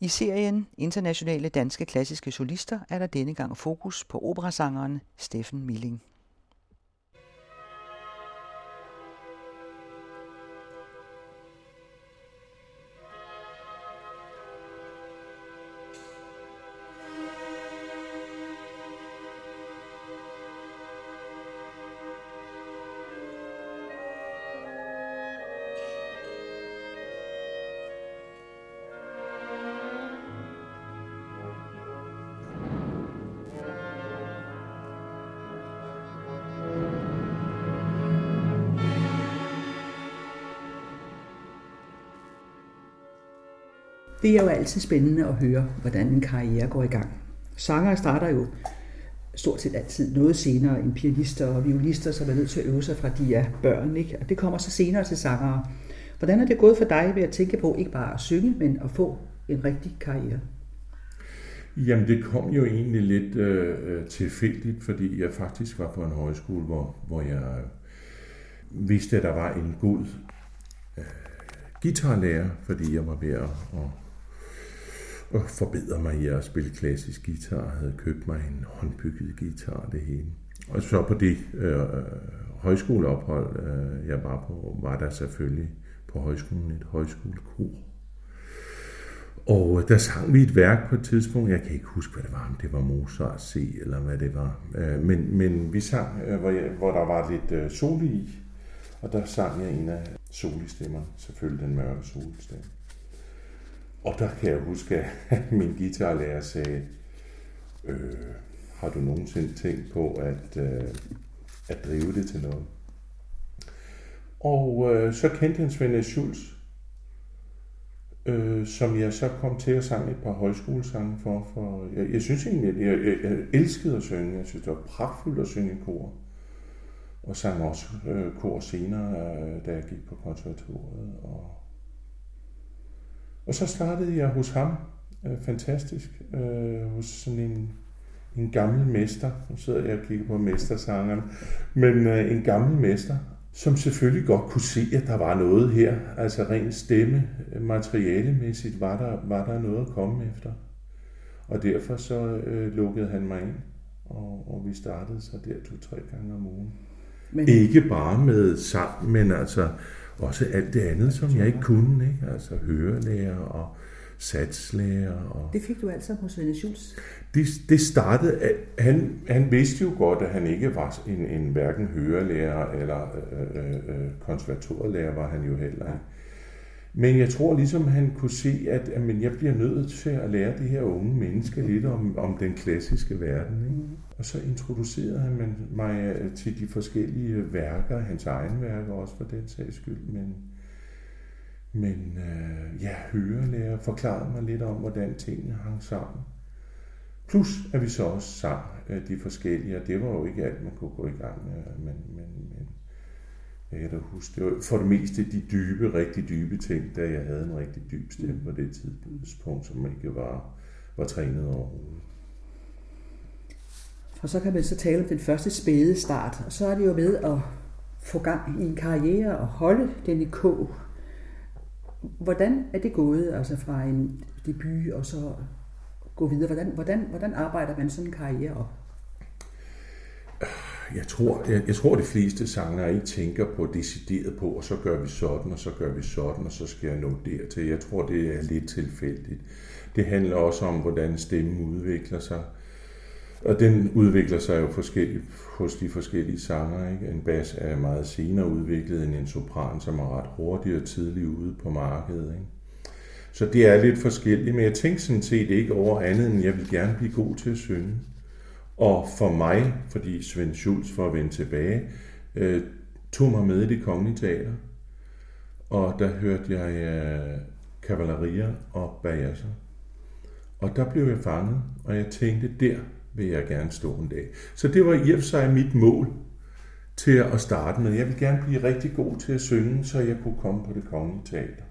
I serien Internationale danske klassiske solister er der denne gang fokus på operasangeren Steffen Milling. Det er jo altid spændende at høre, hvordan en karriere går i gang. Sanger starter jo stort set altid noget senere end pianister og violister, som er nødt til at øve sig fra de er børn. Ikke? Og det kommer så senere til sangere. Hvordan er det gået for dig ved at tænke på ikke bare at synge, men at få en rigtig karriere? Jamen det kom jo egentlig lidt øh, tilfældigt, fordi jeg faktisk var på en højskole, hvor, hvor jeg vidste, at der var en god øh, guitarlærer, fordi jeg var ved at, at og forbedre mig i at spille klassisk guitar. Jeg havde købt mig en håndbygget guitar det hele. Og så på det øh, øh, højskoleophold, øh, jeg var på, var der selvfølgelig på højskolen et højskolekor. Og øh, der sang vi et værk på et tidspunkt, jeg kan ikke huske, hvad det var, om det var Mozart C, eller hvad det var. Øh, men, men vi sang, øh, hvor, jeg, hvor der var lidt øh, sol i, og der sang jeg en af solistemmerne, selvfølgelig den mørke solstemme. Og der kan jeg huske, at min guitarlærer sagde, øh, har du nogensinde tænkt på at, øh, at drive det til noget? Og øh, så kendte han Svend Schulz, øh, som jeg så kom til at sange et par højskolesange for. for jeg, jeg synes egentlig, at jeg, jeg, jeg elskede at synge. Jeg synes, det var pragtfuldt at synge i kor. Og sang også øh, kor senere, øh, da jeg gik på konservatoriet. Og, og så startede jeg hos ham, øh, fantastisk, øh, hos sådan en, en gammel mester. Nu sidder jeg og kigger på mestersangerne. Men øh, en gammel mester, som selvfølgelig godt kunne se, at der var noget her. Altså rent stemme, materialemæssigt var der, var der noget at komme efter. Og derfor så øh, lukkede han mig ind, og, og vi startede så der to-tre gange om ugen. Men... Ikke bare med sang, men altså også alt det andet, som jeg ikke kunne. Ikke? Altså hørelærer og satslærer. Og... Det fik du altså hos Svend Schultz? Det, det startede, han, han vidste jo godt, at han ikke var en, en hverken hørelærer eller øh, øh, konservatorlærer, var han jo heller ikke. Men jeg tror ligesom, han kunne se, at jamen, jeg bliver nødt til at lære det her unge menneske lidt om, om den klassiske verden. Ikke? Mm. Og så introducerede han mig øh, til de forskellige værker, hans egne værker også for den sags skyld. Men, men øh, ja, hørelærer forklarede mig lidt om, hvordan tingene hang sammen. Plus at vi så også sang øh, de forskellige, og det var jo ikke alt, man kunne gå i gang med. Men, men jeg kan da huske, det var for det meste de dybe, rigtig dybe ting, da jeg havde en rigtig dyb stemme på det tidspunkt, som ikke var, var trænet overhovedet. Og så kan man så tale om den første spæde start, og så er det jo med at få gang i en karriere og holde den i kog. Hvordan er det gået, altså fra en debut og så gå videre? Hvordan, hvordan, hvordan arbejder man sådan en karriere op? Jeg tror, jeg, jeg tror, de fleste sanger ikke tænker på decideret på, og så gør vi sådan, og så gør vi sådan, og så skal jeg nå dertil. Jeg tror, det er lidt tilfældigt. Det handler også om, hvordan stemmen udvikler sig. Og den udvikler sig jo forskelligt hos de forskellige sanger. Ikke? En bas er meget senere udviklet end en sopran, som er ret hurtig og tidlig ude på markedet. Ikke? Så det er lidt forskelligt, men jeg tænker sådan set ikke over andet, end jeg vil gerne blive god til at synge. Og for mig, fordi Svend Schulz, for at vende tilbage, øh, tog mig med i det kongelige teater. Og der hørte jeg øh, kavalerier og bajaser. Og der blev jeg fanget, og jeg tænkte, der vil jeg gerne stå en dag. Så det var i og for sig mit mål til at starte med. Jeg vil gerne blive rigtig god til at synge, så jeg kunne komme på det kongelige teater.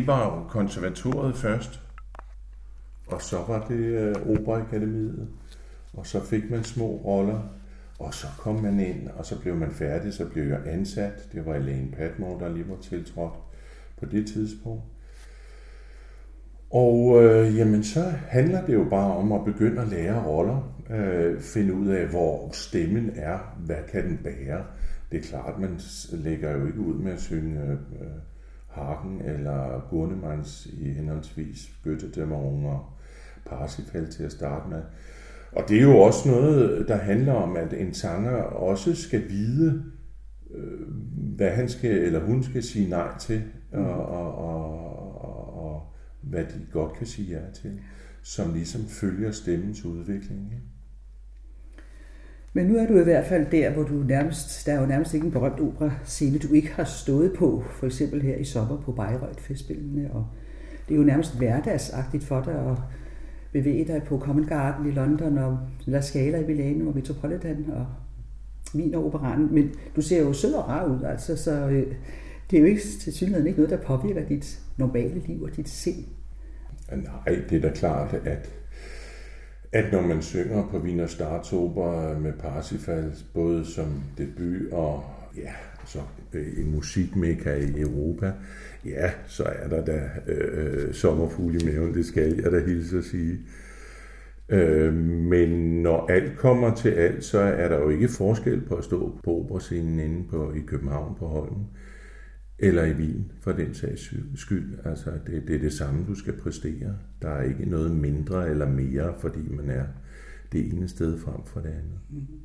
Det var konservatoriet først, og så var det øh, Operaakademiet, og så fik man små roller, og så kom man ind, og så blev man færdig, så blev jeg ansat. Det var Elaine Patmore, der lige var tiltrådt på det tidspunkt. Og øh, jamen, så handler det jo bare om at begynde at lære roller, øh, finde ud af, hvor stemmen er, hvad kan den bære. Det er klart, man lægger jo ikke ud med at synge øh, øh Hagen eller Gurnemans i henholdsvis Götterdämmerung og Parsifal til at starte med. Og det er jo også noget, der handler om, at en sanger også skal vide, øh, hvad han skal eller hun skal sige nej til, og, og, og, og, og hvad de godt kan sige ja til, som ligesom følger stemmens udvikling. Ikke? Men nu er du i hvert fald der, hvor du nærmest, der er jo nærmest ikke en berømt opera-scene, du ikke har stået på, for eksempel her i sommer på Bayreuth-festspillene, og det er jo nærmest hverdagsagtigt for dig at bevæge dig på Common Garden i London, og La Scala i Milano, og Metropolitan, og Wien og Operan, men du ser jo sød og rar ud, altså, så øh, det er jo ikke til synligheden ikke noget, der påvirker dit normale liv og dit sind. Nej, det er da klart, at at når man synger på Wiener Staatsoper med Parsifal, både som debut og ja, så en musikmekka i Europa, ja, så er der da øh, øh sommerfugl i maven, det skal jeg da hilse at sige. Øh, men når alt kommer til alt, så er der jo ikke forskel på at stå på operascenen inde på, i København på Holmen, eller i Wien for den sags skyld. Altså, det, det er det samme, du skal præstere. Der er ikke noget mindre eller mere, fordi man er det ene sted frem for det andet. Mm-hmm.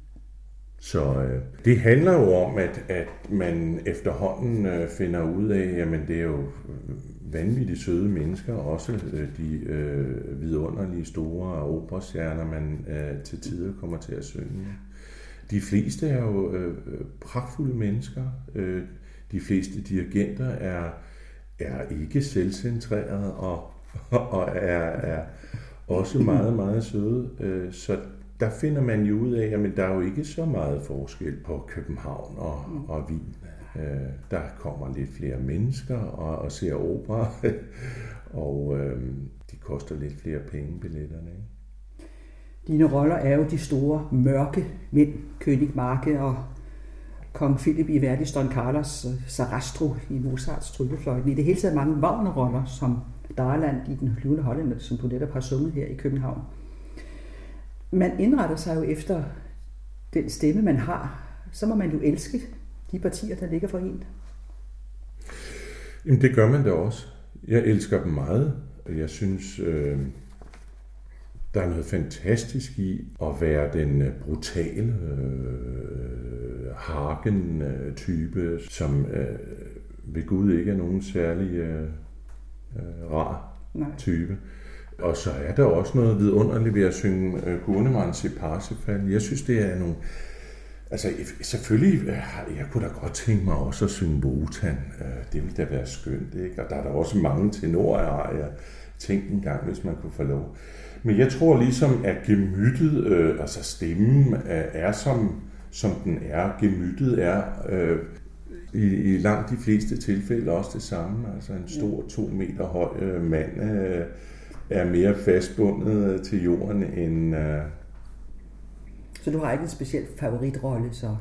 Så øh, det handler jo om, at, at man efterhånden øh, finder ud af, jamen det er jo vanvittigt søde mennesker, også øh, de øh, vidunderlige store operastjerner, man øh, til tider kommer til at synge. De fleste er jo øh, pragtfulde mennesker. Øh, de fleste dirigenter er, er ikke selvcentrerede og, og er, er også meget, meget søde. Øh, så der finder man jo ud af, at der er jo ikke så meget forskel på København og, og Wien. Øh, der kommer lidt flere mennesker og, og ser opera, og øh, de koster lidt flere penge, billetterne. Ikke? Dine roller er jo de store, mørke mænd, König Marke og kong Philip i Verdis Don Carlos, øh, Sarastro i Mozarts tryllefløjten. I det hele taget mange Wagner-roller, som Darland i Den flyvende Hollænder, som du netop har sunget her i København. Man indretter sig jo efter den stemme, man har. Så må man jo elske de partier, der ligger for en. Jamen, det gør man da også. Jeg elsker dem meget. Jeg synes, øh, der er noget fantastisk i at være den øh, brutale øh, Hagen-type, som øh, ved Gud ikke er nogen særlig øh, øh, rar Nej. type. Og så er der også noget vidunderligt ved at synge øh, Gurnemans i Parsifal. Jeg synes, det er nogle... Altså, selvfølgelig, øh, jeg kunne da godt tænke mig også at synge Wotan. Det ville da være skønt, ikke? Og der er der også mange tenorer, jeg tænkt en gang, hvis man kunne få lov. Men jeg tror ligesom, at gemyttet, øh, altså stemmen, øh, er som, som den er. Gemyttet er øh, i, i langt de fleste tilfælde også det samme. Altså en stor to meter høj øh, mand øh, er mere fastbundet til jorden end... Øh... Så du har ikke en speciel favoritrolle så?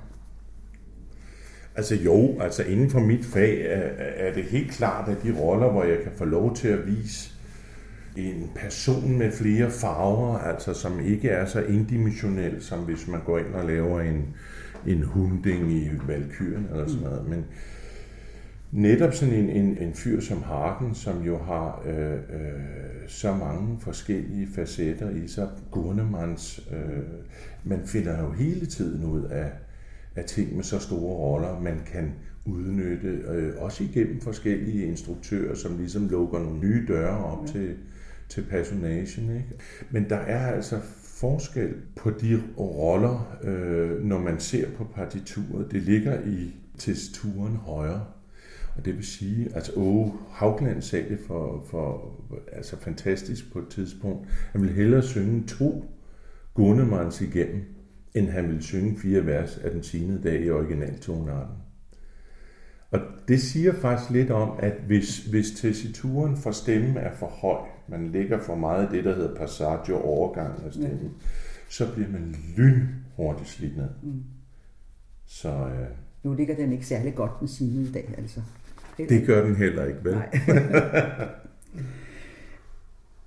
Altså jo, altså inden for mit fag er, er det helt klart, at de roller, hvor jeg kan få lov til at vise en person med flere farver, altså som ikke er så indimensionel, som hvis man går ind og laver en, en hunding i Valkyren eller sådan noget. Men netop sådan en, en, en fyr som Hagen, som jo har øh, øh, så mange forskellige facetter i sig, Gurnemans, øh, man finder jo hele tiden ud af, af ting med så store roller, man kan udnytte, øh, også igennem forskellige instruktører, som ligesom lukker nogle nye døre op ja. til, til personagen. Ikke? Men der er altså forskel på de roller, øh, når man ser på partituret. Det ligger i testuren højre. Og det vil sige, at altså, Åge Haugland sagde det for, for altså fantastisk på et tidspunkt. Han ville hellere synge to Gunnemans igennem, end han ville synge fire vers af den sine dag i originaltonarten. Og det siger faktisk lidt om, at hvis, hvis tessituren for stemmen er for høj, man lægger for meget det, der hedder passage og overgang af stemmen, ja. så bliver man lynhurtigt slidt ned. Mm. Så, øh, nu ligger den ikke særlig godt den sine i dag, altså. Det gør den heller ikke, vel? Nej.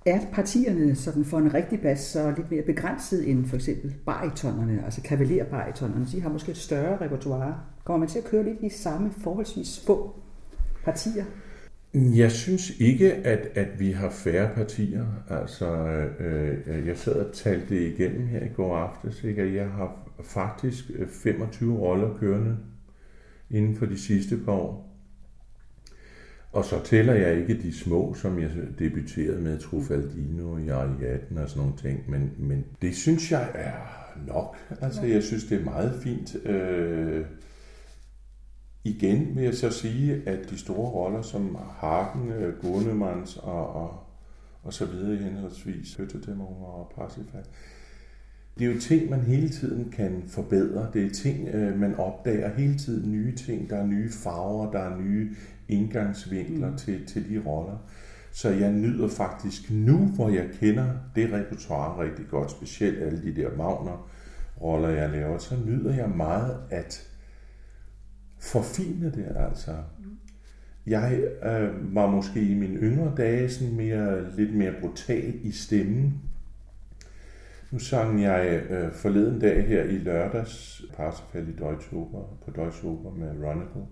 er partierne sådan for en rigtig bas så lidt mere begrænset end for eksempel baritonerne, altså kavalerbarytonerne. De har måske et større repertoire. Kommer man til at køre lidt i samme forholdsvis få partier? Jeg synes ikke, at, at vi har færre partier. Altså, øh, øh, jeg sad og talte det igennem her i går aftes. Ikke? Jeg har faktisk øh, 25 roller kørende inden for de sidste par år. Og så tæller jeg ikke de små, som jeg debuterede med, Trufaldino i Ariadne og sådan nogle ting, men, men det synes jeg er nok. Altså, jeg synes, det er meget fint. Øh, igen vil jeg så sige, at de store roller som Hagen, øh, Gunnemans og, og, og så videre i henholdsvis Høttedæmmer og Parsifal, det er jo ting, man hele tiden kan forbedre. Det er ting, øh, man opdager hele tiden nye ting. Der er nye farver, der er nye indgangsvinkler mm. til, til de roller. Så jeg nyder faktisk nu, hvor jeg kender det repertoire rigtig godt, specielt alle de der Magner roller, jeg laver, så nyder jeg meget at forfine det altså. Jeg øh, var måske i mine yngre dage sådan mere, lidt mere brutal i stemmen, nu sang jeg øh, forleden dag her i lørdags Parsifal i Deutsche Oper, på Deutsche Oper med Ronicle.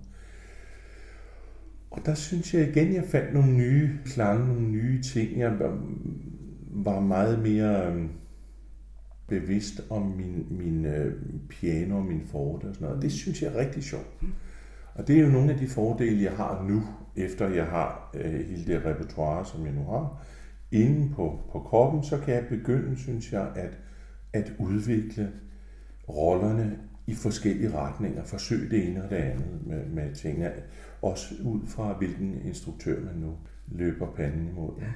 Og der synes jeg igen, jeg fandt nogle nye klange, nogle nye ting. Jeg var meget mere øh, bevidst om min, min øh, piano og min forte og sådan noget. Det synes jeg er rigtig sjovt. Og det er jo nogle af de fordele, jeg har nu, efter jeg har øh, hele det repertoire, som jeg nu har inde på, på kroppen, så kan jeg begynde, synes jeg, at, at udvikle rollerne i forskellige retninger, forsøge det ene og det andet med, med tingene, også ud fra hvilken instruktør man nu løber panden imod. Ja.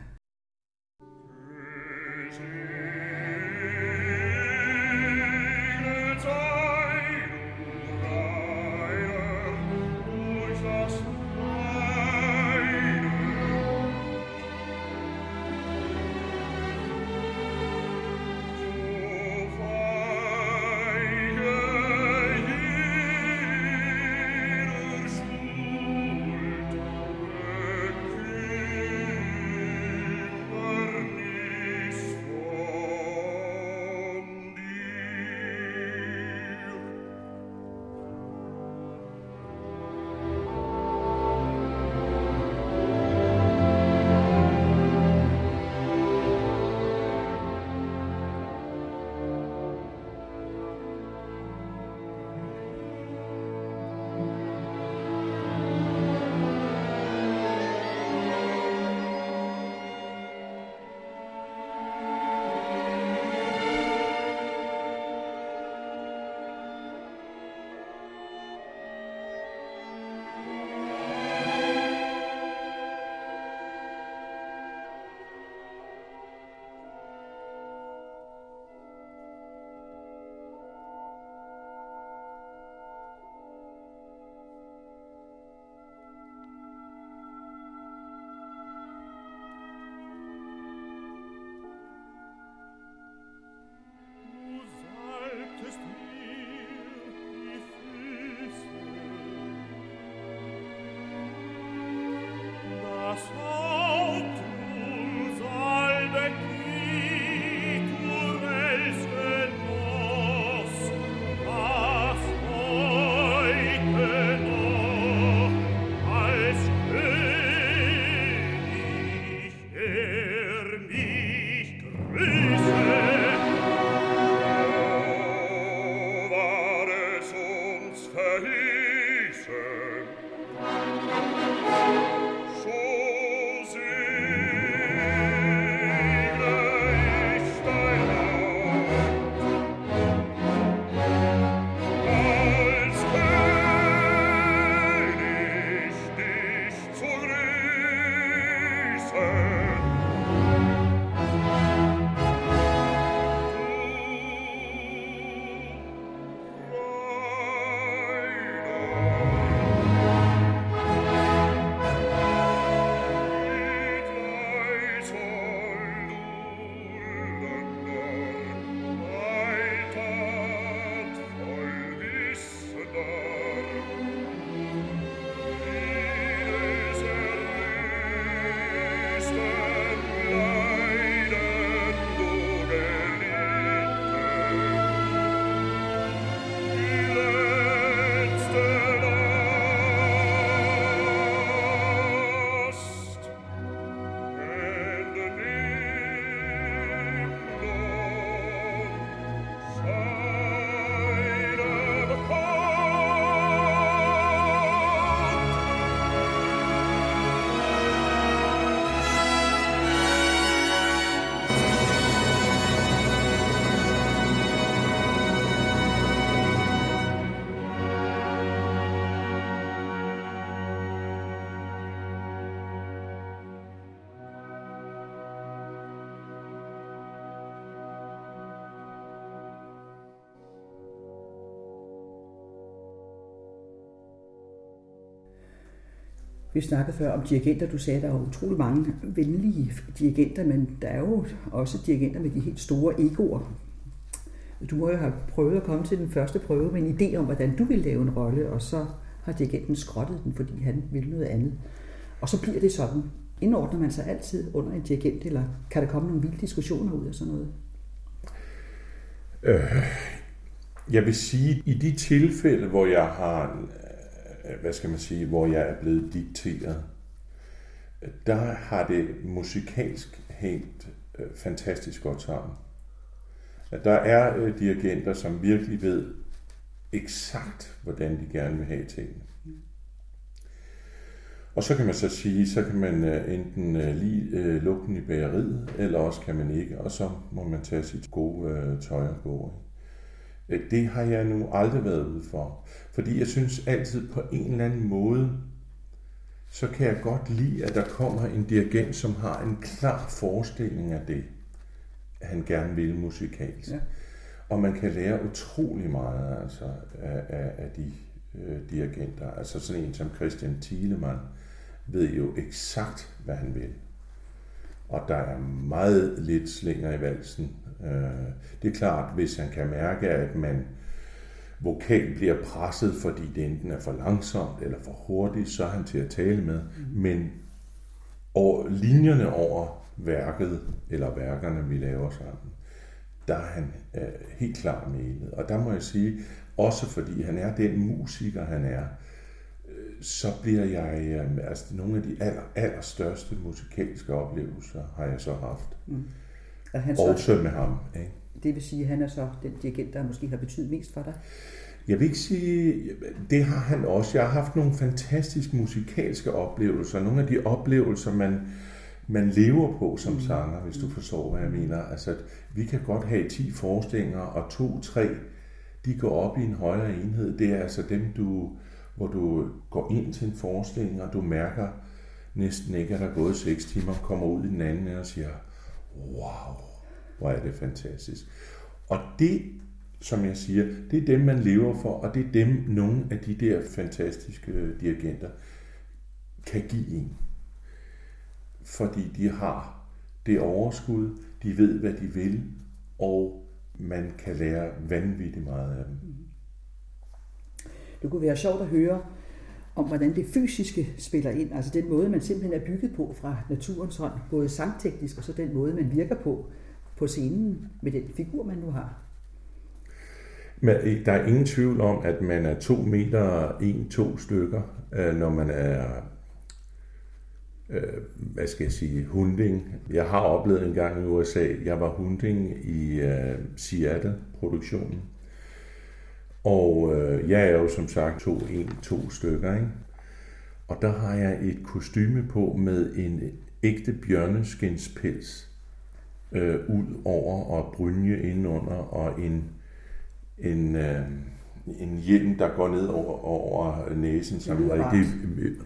Vi snakkede før om dirigenter. Du sagde, at der er utrolig mange venlige dirigenter, men der er jo også dirigenter med de helt store egoer. Du må jo have prøvet at komme til den første prøve med en idé om, hvordan du vil lave en rolle, og så har dirigenten skrottet den, fordi han vil noget andet. Og så bliver det sådan. Indordner man sig altid under en dirigent, eller kan der komme nogle vilde diskussioner ud af sådan noget? Øh, jeg vil sige, i de tilfælde, hvor jeg har, Øh, hvad skal man sige, hvor jeg er blevet dikteret, der har det musikalsk hængt øh, fantastisk godt sammen. Der er øh, dirigenter, som virkelig ved eksakt, hvordan de gerne vil have tingene. Og så kan man så sige, så kan man øh, enten øh, lige lukke den i bageriet, eller også kan man ikke, og så må man tage sit gode tøj og gå det har jeg nu aldrig været ude for. Fordi jeg synes altid på en eller anden måde, så kan jeg godt lide, at der kommer en dirigent, som har en klar forestilling af det, han gerne vil musikalsk. Ja. Og man kan lære utrolig meget altså, af, af, af de øh, dirigenter. Altså sådan en som Christian Thielemann ved jo eksakt, hvad han vil. Og der er meget lidt slinger i valsen Øh, det er klart, hvis han kan mærke, at man vokal bliver presset, fordi det enten er for langsomt eller for hurtigt, så er han til at tale med. Mm. Men over linjerne over værket, eller værkerne, vi laver sammen, der er han øh, helt klar med Og der må jeg sige, også fordi han er den musiker, han er, øh, så bliver jeg, øh, altså nogle af de aller, allerstørste musikalske oplevelser har jeg så haft. Mm. Og han også så, med ham. Ikke? Det vil sige, at han er så den dirigent, der måske har betydet mest for dig? Jeg vil ikke sige, det har han også. Jeg har haft nogle fantastiske musikalske oplevelser. Nogle af de oplevelser, man, man lever på som mm. sanger, hvis du forstår, hvad jeg mener. Altså, vi kan godt have 10 forestillinger, og to, tre, de går op i en højere enhed. Det er altså dem, du, hvor du går ind til en forestilling, og du mærker næsten ikke, at der er gået 6 timer, kommer ud i den anden og siger, wow, hvor er det fantastisk. Og det, som jeg siger, det er dem, man lever for, og det er dem, nogle af de der fantastiske dirigenter kan give en. Fordi de har det overskud, de ved, hvad de vil, og man kan lære vanvittigt meget af dem. Det kunne være sjovt at høre, om hvordan det fysiske spiller ind, altså den måde, man simpelthen er bygget på fra naturens hånd, både sangteknisk og så den måde, man virker på på scenen med den figur, man nu har. Men øh, der er ingen tvivl om, at man er to meter, en, to stykker, øh, når man er, øh, hvad skal jeg sige, hunding. Jeg har oplevet en gang i USA, jeg var hunding i øh, Seattle-produktionen. Og øh, jeg er jo som sagt to, en, to stykker, ikke? Og der har jeg et kostyme på med en ægte bjørneskinspels øh, ud over og brynje indenunder og en, en, øh, en hjelm, der går ned over, over næsen, som er rigtig,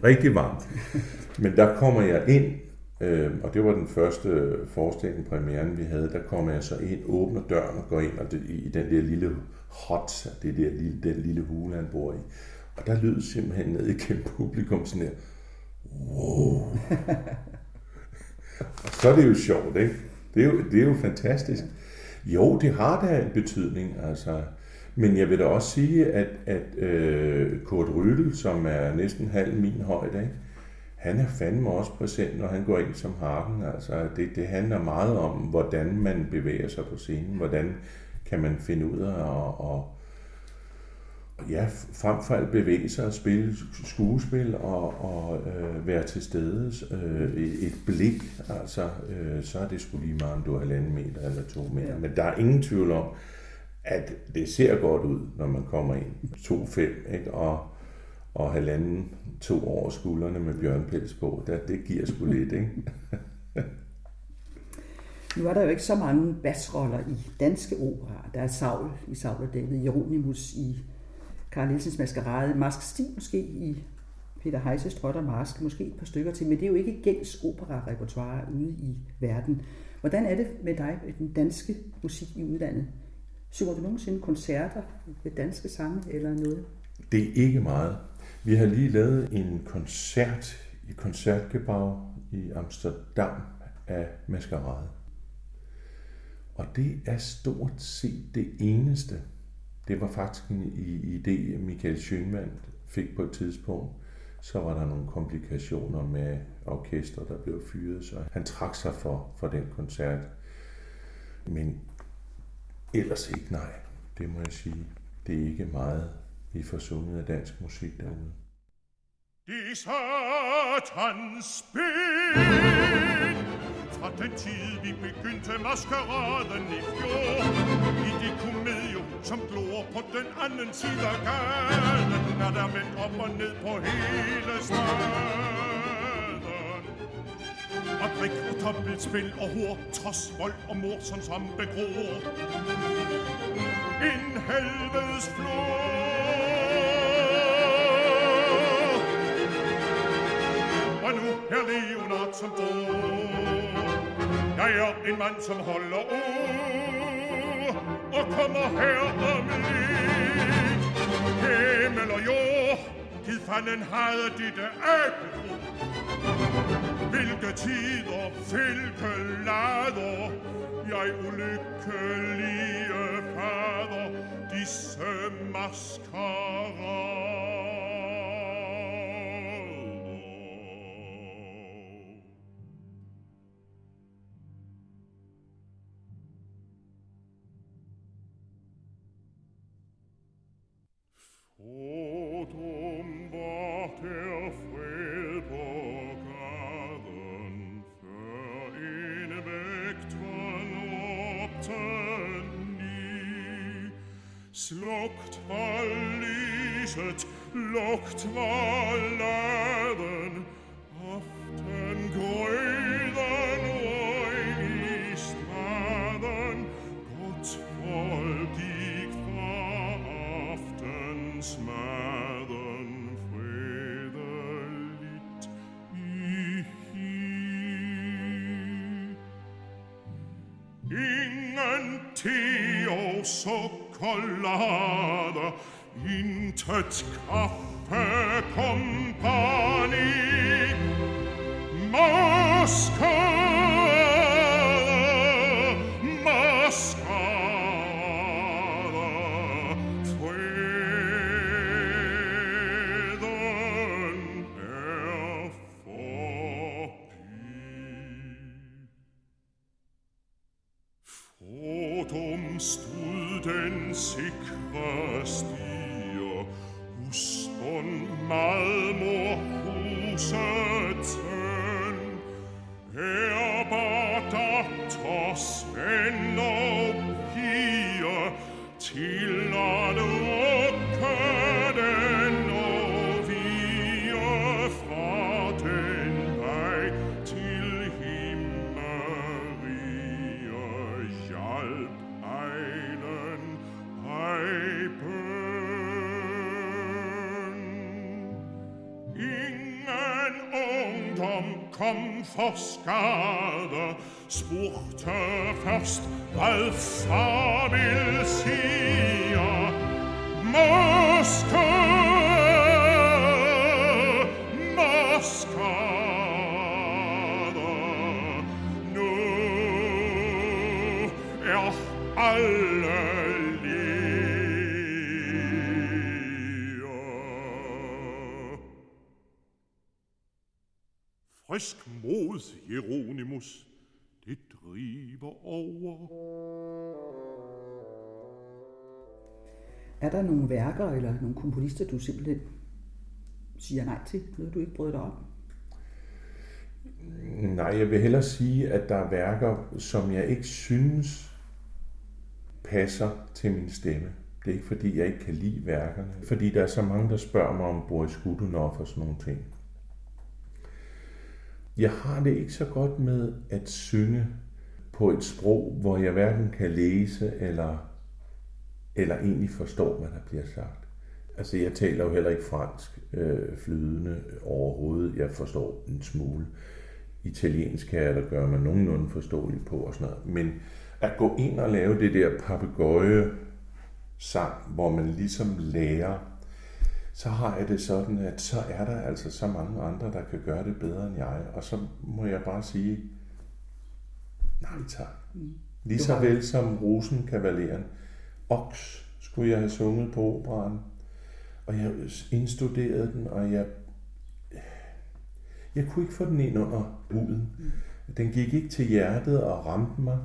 rigtig varmt. Men der kommer jeg ind, øh, og det var den første forestilling, premieren vi havde, der kommer jeg så ind, åbner døren og går ind og det, i den der lille hot, det der lille, den lille hule, han bor i. Og der lød simpelthen ned igennem publikum sådan her, wow. og så er det jo sjovt, ikke? Det er jo, det er jo fantastisk. Jo, det har da en betydning, altså. Men jeg vil da også sige, at, at øh, Kurt Ryttel, som er næsten halv min højde, ikke? han er fandme også præsent, når han går ind som harken. Altså, det, det handler meget om, hvordan man bevæger sig på scenen, hvordan kan man finde ud af at, at ja, frem for alt bevæge sig og spille skuespil og, og øh, være til stede. Øh, et blik, altså, øh, så er det sgu lige meget, om du er halvanden meter eller to meter. Men der er ingen tvivl om, at det ser godt ud, når man kommer ind. To fem, ikke? Og, og halvanden, to over skuldrene med bjørnpels på. Der, det giver sgu lidt, ikke? Nu er der jo ikke så mange basroller i danske operaer. Der er Saul i Saul og David, Jeronimus i Karl Nielsens Maskerade, Mask Stig måske i Peter Heises Trot og Mask, måske et par stykker til, men det er jo ikke gængs opera-repertoire ude i verden. Hvordan er det med dig med den danske musik i udlandet? Synger du nogensinde koncerter med danske sange eller noget? Det er ikke meget. Vi har lige lavet en koncert i koncertgebag i Amsterdam af Maskerade. Og det er stort set det eneste. Det var faktisk en idé, Michael Schønvand fik på et tidspunkt. Så var der nogle komplikationer med orkester, der blev fyret, så han trak sig for, for den koncert. Men ellers ikke nej, det må jeg sige. Det er ikke meget, vi får sunget af dansk musik derude. Die satans spil Fra den tid vi begyndte maskeraden i fjor. I det komedium som glor på den anden side af gaden Er der vendt op og ned på hele staden. Og drik og dobbeltspil og hår Trods vold og mor som som begror En helvedes flor. Herr Leonard som bor Jeg er en mand som holder ord Og kommer her om lidt. Himmel og jord Gid fanden havde dit æble Hvilke tider, hvilke lader Jeg ulykkelige fader Disse maskerader Lockt mal Liset, lockt mal Leben, kochets Kaffee, komm forskade spurgte først, hvad far vil sige. Måske mod, Hieronymus, det driver over. Er der nogle værker eller nogle komponister, du simpelthen siger nej til? Noget, du ikke bryder dig om? Nej, jeg vil hellere sige, at der er værker, som jeg ikke synes passer til min stemme. Det er ikke fordi, jeg ikke kan lide værkerne. Fordi der er så mange, der spørger mig om Boris Godunov og sådan nogle ting. Jeg har det ikke så godt med at synge på et sprog, hvor jeg hverken kan læse eller, eller egentlig forstå, hvad der bliver sagt. Altså, jeg taler jo heller ikke fransk øh, flydende overhovedet. Jeg forstår en smule. Italiensk kan jeg da gøre mig nogenlunde forståelig på og sådan noget. Men at gå ind og lave det der papegøje sang, hvor man ligesom lærer så har jeg det sådan, at så er der altså så mange andre, der kan gøre det bedre end jeg. Og så må jeg bare sige, nej tak. Mm. Lige så vel som Rosenkavaleren. Oks skulle jeg have sunget på operan. Og jeg indstuderede den, og jeg, jeg kunne ikke få den ind under huden. Den gik ikke til hjertet og ramte mig.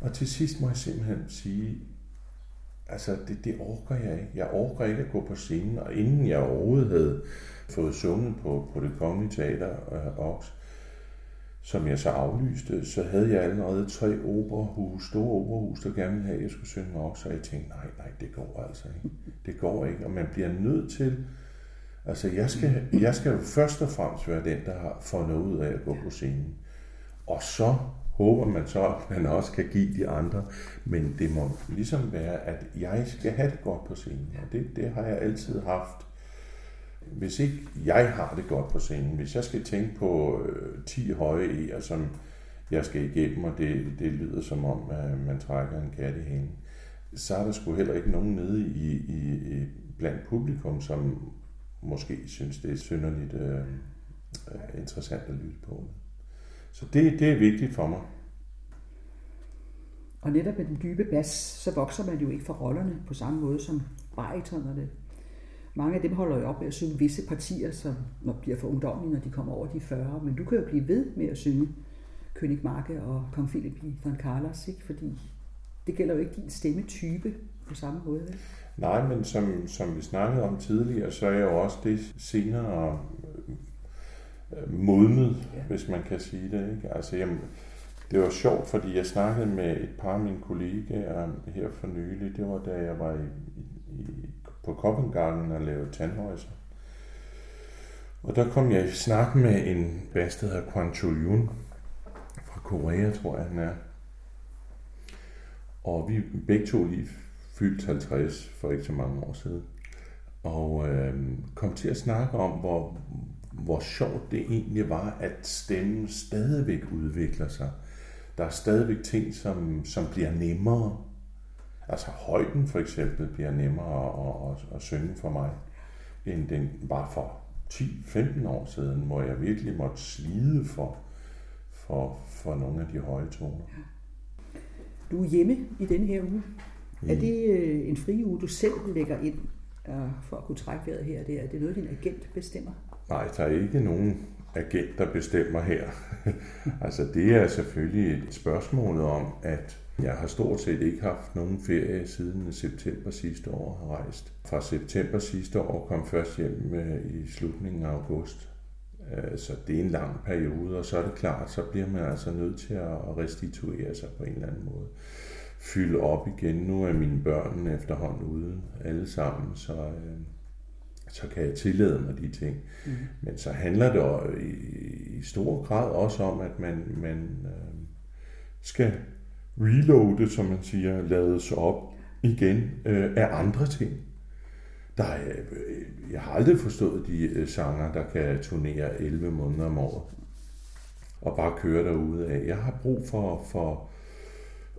Og til sidst må jeg simpelthen sige, altså det, det orker jeg ikke. Jeg orker ikke at gå på scenen. Og inden jeg overhovedet havde fået sunget på, på det kongelige teater øh, Oks, som jeg så aflyste, så havde jeg allerede tre operahus, store operahus, der gerne ville have, at jeg skulle synge også, og jeg tænkte, nej, nej, det går altså ikke. Det går ikke, og man bliver nødt til, altså jeg skal, jeg skal jo først og fremmest være den, der har fået noget ud af at gå på scenen. Og så håber man så, at man også kan give de andre, men det må ligesom være, at jeg skal have det godt på scenen, og det, det har jeg altid haft hvis ikke jeg har det godt på scenen, hvis jeg skal tænke på øh, 10 høje E'er, som jeg skal igennem, og det, det lyder som om, at man trækker en kat i hende, så er der sgu heller ikke nogen nede i, i, i blandt publikum, som måske synes, det er synderligt øh, interessant at lytte på. Så det, det er vigtigt for mig. Og netop med den dybe bas, så vokser man jo ikke for rollerne på samme måde som baritonerne mange af dem holder jo op med at synge visse partier, som når bliver for ungdomlige, når de kommer over de 40. Men du kan jo blive ved med at synge König Marke og Kong Philip i von Carlos, ikke? fordi det gælder jo ikke din stemmetype på samme måde. Vel? Nej, men som, som vi snakkede om tidligere, så er jeg jo også det senere modnet, ja. hvis man kan sige det. Ikke? Altså, jamen, det var sjovt, fordi jeg snakkede med et par af mine kollegaer her for nylig. Det var da jeg var i, i på Covent Garden og lavede tandhøjser. Og der kom jeg i snak med en bas, der hedder Kwan Yun fra Korea, tror jeg han er. Og vi begge to lige fyldt 50 for ikke så mange år siden. Og øh, kom til at snakke om, hvor, hvor sjovt det egentlig var, at stemmen stadigvæk udvikler sig. Der er stadigvæk ting, som, som bliver nemmere Altså højden for eksempel bliver nemmere at, at, at synge for mig, end den var for 10-15 år siden, hvor jeg virkelig måtte slide for, for, for nogle af de høje toner. Du er hjemme i denne her uge. Mm. Er det øh, en fri uge, du selv lægger ind øh, for at kunne trække vejret her? Det er det noget, din agent bestemmer? Nej, der er ikke nogen agent, der bestemmer her. altså det er selvfølgelig et spørgsmål om, at jeg har stort set ikke haft nogen ferie siden september sidste år har rejst. Fra september sidste år kom først hjem øh, i slutningen af august. Øh, så det er en lang periode, og så er det klart, så bliver man altså nødt til at restituere sig på en eller anden måde. Fylde op igen. Nu er mine børn efterhånden ude alle sammen, så, øh, så kan jeg tillade mig de ting. Mm. Men så handler det i, i stor grad også om, at man, man skal reloadet, som man siger, lades op igen øh, af andre ting. Der er, øh, jeg har aldrig forstået de øh, sanger, der kan turnere 11 måneder om året og bare køre derude af. Jeg har brug for, for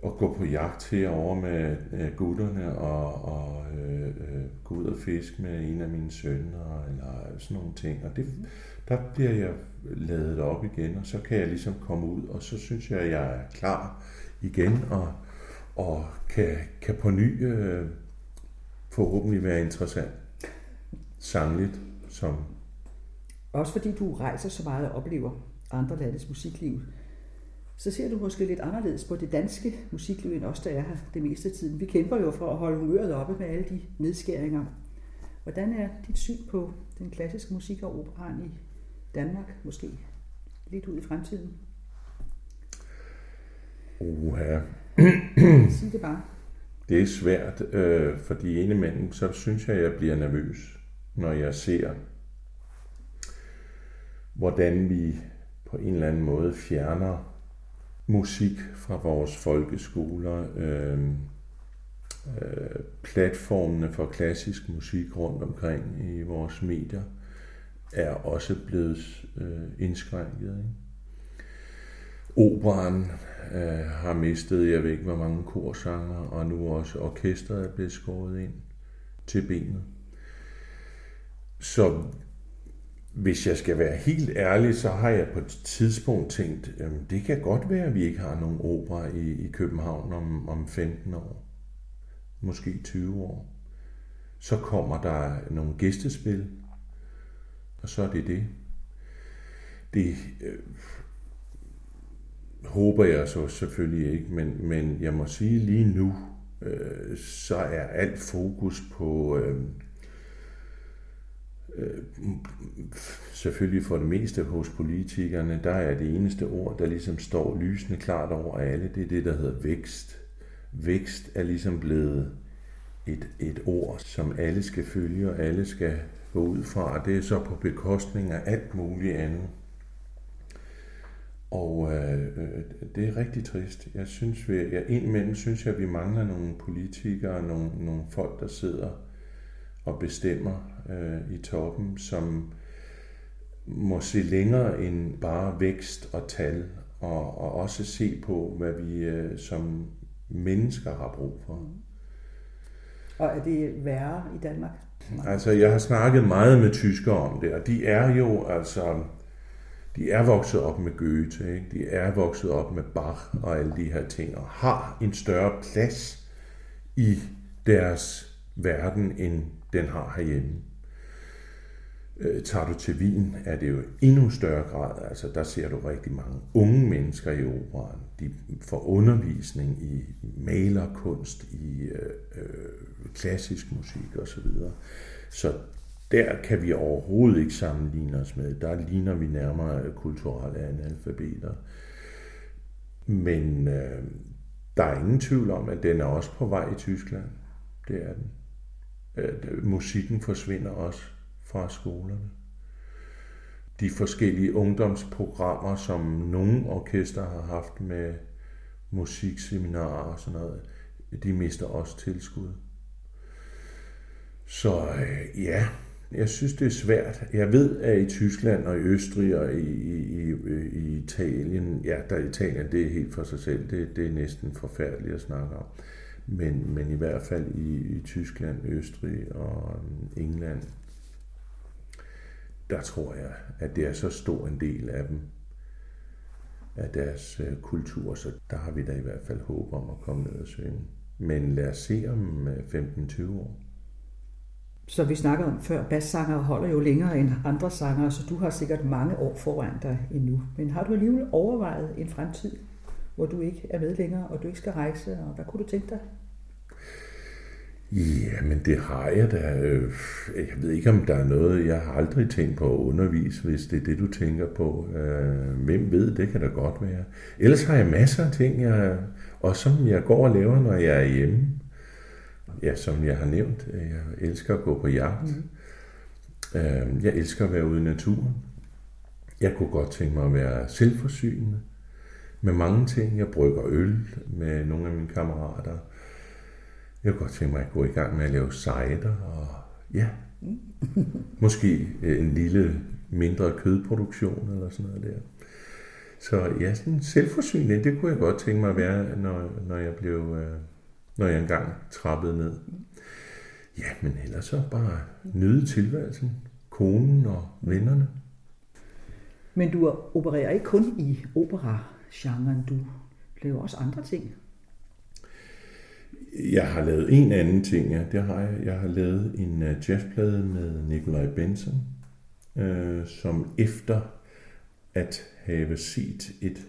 at gå på jagt herover med øh, gutterne og, og øh, øh, gå ud og fiske med en af mine sønner eller sådan nogle ting. Og det, der bliver jeg ladet op igen, og så kan jeg ligesom komme ud, og så synes jeg, at jeg er klar igen og, og kan, kan på ny øh, forhåbentlig være interessant sangligt. Som Også fordi du rejser så meget og oplever andre landes musikliv, så ser du måske lidt anderledes på det danske musikliv, end os, der er her det meste af tiden. Vi kæmper jo for at holde humøret oppe med alle de nedskæringer. Hvordan er dit syn på den klassiske musik og operan i Danmark, måske lidt ud i fremtiden? Uha. Sig det bare. Det er svært, øh, fordi indimellem, så synes jeg, at jeg bliver nervøs, når jeg ser, hvordan vi på en eller anden måde fjerner musik fra vores folkeskoler, øh, øh, platformene for klassisk musik rundt omkring i vores medier er også blevet øh, indskrænket. Ikke? Operan øh, har mistet, jeg ved ikke hvor mange korsanger, og nu også orkestret er blevet skåret ind til benet. Så hvis jeg skal være helt ærlig, så har jeg på et tidspunkt tænkt, jamen, det kan godt være, at vi ikke har nogen opera i, i København om, om 15 år. Måske 20 år. Så kommer der nogle gæstespil, og så er det det. Det øh, håber jeg så selvfølgelig ikke, men, men jeg må sige lige nu, øh, så er alt fokus på... Øh, øh, selvfølgelig for det meste hos politikerne, der er det eneste ord, der ligesom står lysende klart over alle, det er det, der hedder vækst. Vækst er ligesom blevet et, et ord, som alle skal følge, og alle skal gå ud fra, og det er så på bekostning af alt muligt andet. Og øh, øh det er rigtig trist. Jeg synes, vi, jeg, indimellem synes jeg, at vi mangler nogle politikere, nogle, nogle folk, der sidder og bestemmer øh, i toppen, som må se længere end bare vækst og tal, og, og også se på, hvad vi øh, som mennesker har brug for. Og er det værre i Danmark? Altså, jeg har snakket meget med tyskere om det, og de er jo altså, de er vokset op med Goethe, ikke? de er vokset op med Bach og alle de her ting, og har en større plads i deres verden, end den har herhjemme. Øh, tager du til Wien, er det jo endnu større grad. Altså, der ser du rigtig mange unge mennesker i operaen. De får undervisning i malerkunst, i øh, øh, klassisk musik osv. Så, så der kan vi overhovedet ikke sammenligne os med. Der ligner vi nærmere kulturelle analfabeter. Men øh, der er ingen tvivl om, at den er også på vej i Tyskland. Det er den. Øh, musikken forsvinder også fra skolerne. De forskellige ungdomsprogrammer, som nogle orkester har haft med musikseminarer og sådan noget, de mister også tilskud. Så øh, ja, jeg synes, det er svært. Jeg ved, at i Tyskland og i Østrig og i, i, i Italien, ja, der i Italien, det er helt for sig selv. Det, det er næsten forfærdeligt at snakke om. Men, men i hvert fald i, i Tyskland, Østrig og øhm, England, der tror jeg, at det er så stor en del af dem, af deres øh, kultur, så der har vi da i hvert fald håb om at komme ned og synge. Men lad os se om øh, 15-20 år. Så vi snakkede om før, bassanger holder jo længere end andre sanger, så du har sikkert mange år foran dig endnu. Men har du alligevel overvejet en fremtid, hvor du ikke er med længere, og du ikke skal rejse, og hvad kunne du tænke dig? Ja, men det har jeg da. Jeg ved ikke, om der er noget, jeg har aldrig tænkt på at undervise, hvis det er det, du tænker på. Øh, hvem ved, det kan da godt være. Ellers har jeg masser af ting, jeg, og som jeg går og laver, når jeg er hjemme. Ja, som jeg har nævnt, jeg elsker at gå på jagt. Mm. Jeg elsker at være ude i naturen. Jeg kunne godt tænke mig at være selvforsynende med mange ting. Jeg brygger øl med nogle af mine kammerater. Jeg kunne godt tænke mig at gå i gang med at lave cider, og ja, måske en lille mindre kødproduktion eller sådan noget der. Så ja, sådan selvforsyning, det kunne jeg godt tænke mig at være, når, når jeg blev, øh, når jeg engang trappede ned. Ja, men ellers så bare nyde tilværelsen, konen og vennerne. Men du opererer ikke kun i opera-genren, du laver også andre ting. Jeg har lavet en anden ting, ja. Det har jeg. Jeg har lavet en uh, jazzplade med Nikolaj Benson, øh, som efter at have set et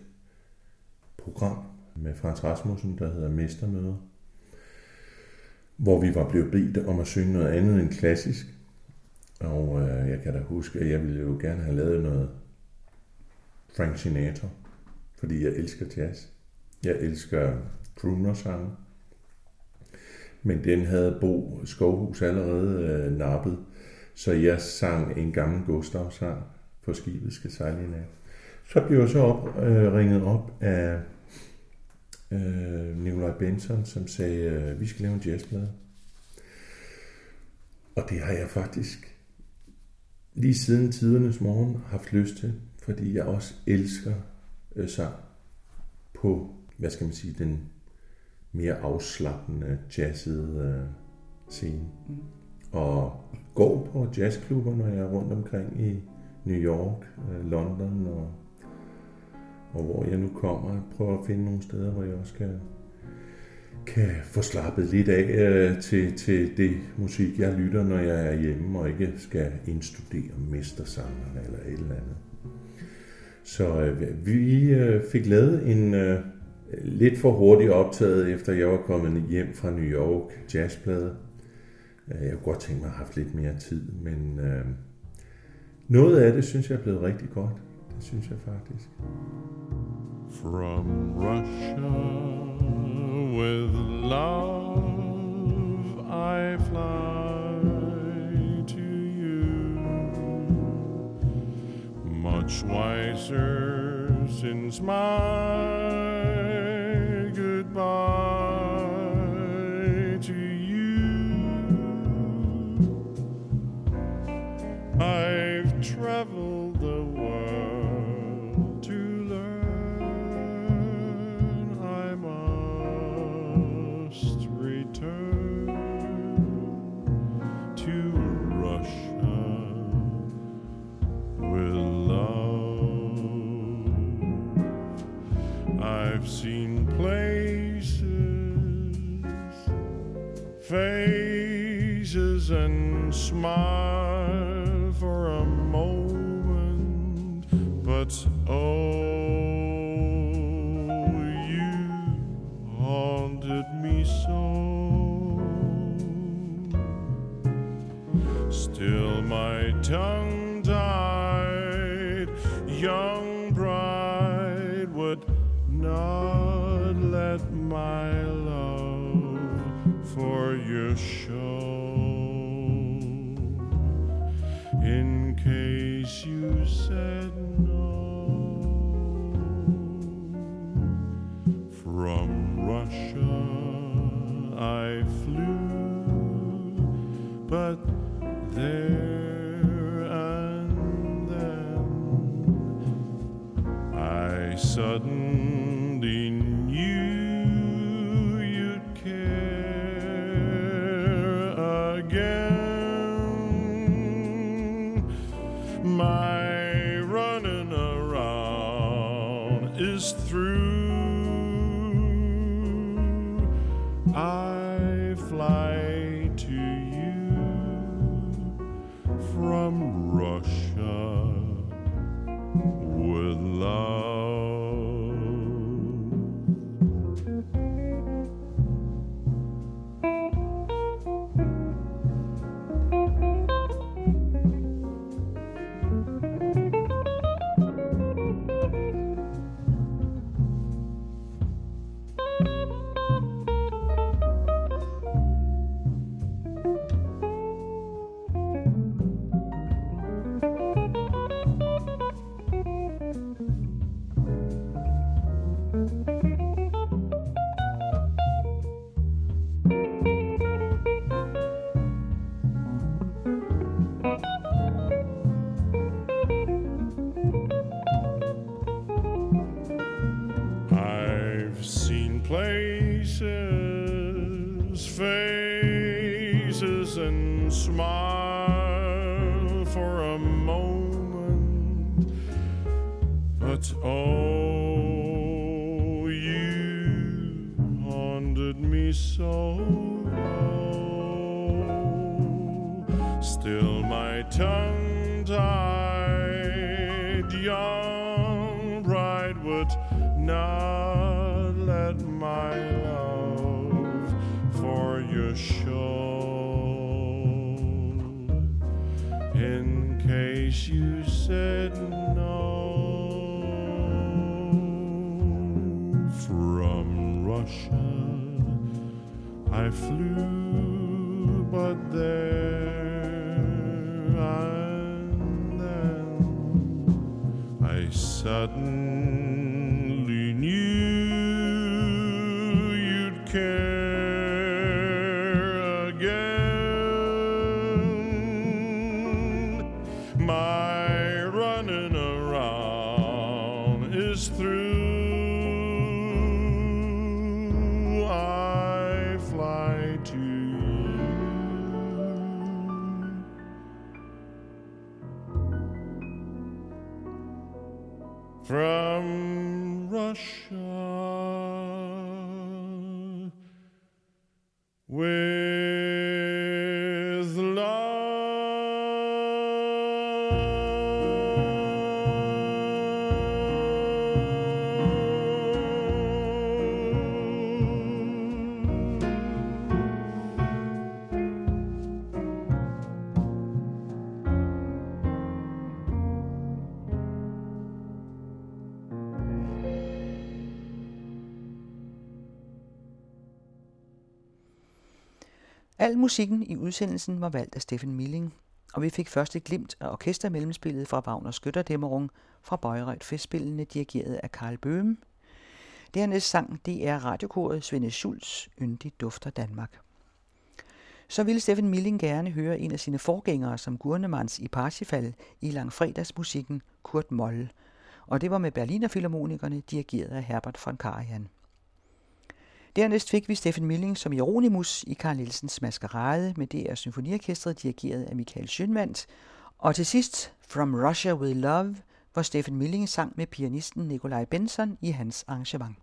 program med Frans Rasmussen, der hedder Mestermøder, hvor vi var blevet bedt om at synge noget andet end klassisk. Og øh, jeg kan da huske, at jeg ville jo gerne have lavet noget Frank Sinatra, fordi jeg elsker jazz. Jeg elsker crooner-sange men den havde Bo Skovhus allerede øh, nappet, så jeg sang en gammel Gustav-sang på skibet skal sejle i nat. Så blev jeg så op, øh, ringet op af øh, Nikolaj Benson, som sagde, øh, vi skal lave en jazzplade. Og det har jeg faktisk lige siden tidernes morgen haft lyst til, fordi jeg også elsker øh, sang på, hvad skal man sige, den mere afslappende, jazzede øh, scene. Mm. Og går på jazzklubber, når jeg er rundt omkring i New York, øh, London og, og hvor jeg nu kommer. Jeg prøver at finde nogle steder, hvor jeg også kan, kan få slappet lidt af øh, til, til det musik, jeg lytter, når jeg er hjemme og ikke skal indstudere mestersangerne eller et eller andet. Så øh, vi øh, fik lavet en øh, lidt for hurtigt optaget, efter jeg var kommet hjem fra New York jazzplade. Øh, jeg kunne godt tænke mig at have haft lidt mere tid, men øh, noget af det synes jeg er blevet rigtig godt. Det synes jeg faktisk. From Russia with love I fly to you Much wiser since my I flew but there and then I suddenly places, faces, and smile for a moment, but oh, said no. From Russia I flew but there and then I suddenly from Russia. Musikken i udsendelsen var valgt af Steffen Milling, og vi fik først et glimt af orkestermellemspillet fra Wagner Skytterdæmmerung fra Bayreuth Festspillene dirigeret af Karl Bøhm. Dernæst sang DR radiokoret Svende Schulz, Yndig dufter Danmark. Så ville Steffen Milling gerne høre en af sine forgængere som Gurnemanns i Parsifal i langfredagsmusikken Kurt Moll, og det var med Berliner Philharmonikerne dirigeret af Herbert von Karajan. Dernæst fik vi Steffen Milling som Jeronimus i Karl Nielsens Maskerade med DR Symfoniorkestret dirigeret af Michael Schønwandt. Og til sidst From Russia with Love, hvor Steffen Milling sang med pianisten Nikolaj Benson i hans arrangement.